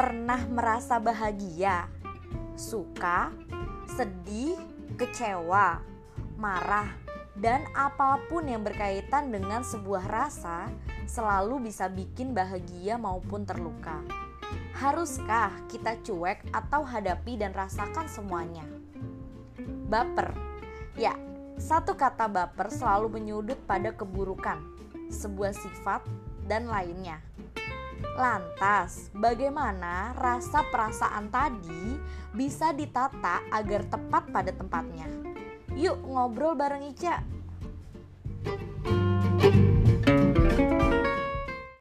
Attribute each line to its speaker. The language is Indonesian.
Speaker 1: pernah merasa bahagia, suka, sedih, kecewa, marah, dan apa pun yang berkaitan dengan sebuah rasa selalu bisa bikin bahagia maupun terluka. Haruskah kita cuek atau hadapi dan rasakan semuanya? Baper. Ya, satu kata baper selalu menyudut pada keburukan, sebuah sifat dan lainnya. Lantas, bagaimana rasa perasaan tadi bisa ditata agar tepat pada tempatnya? Yuk ngobrol bareng Ica.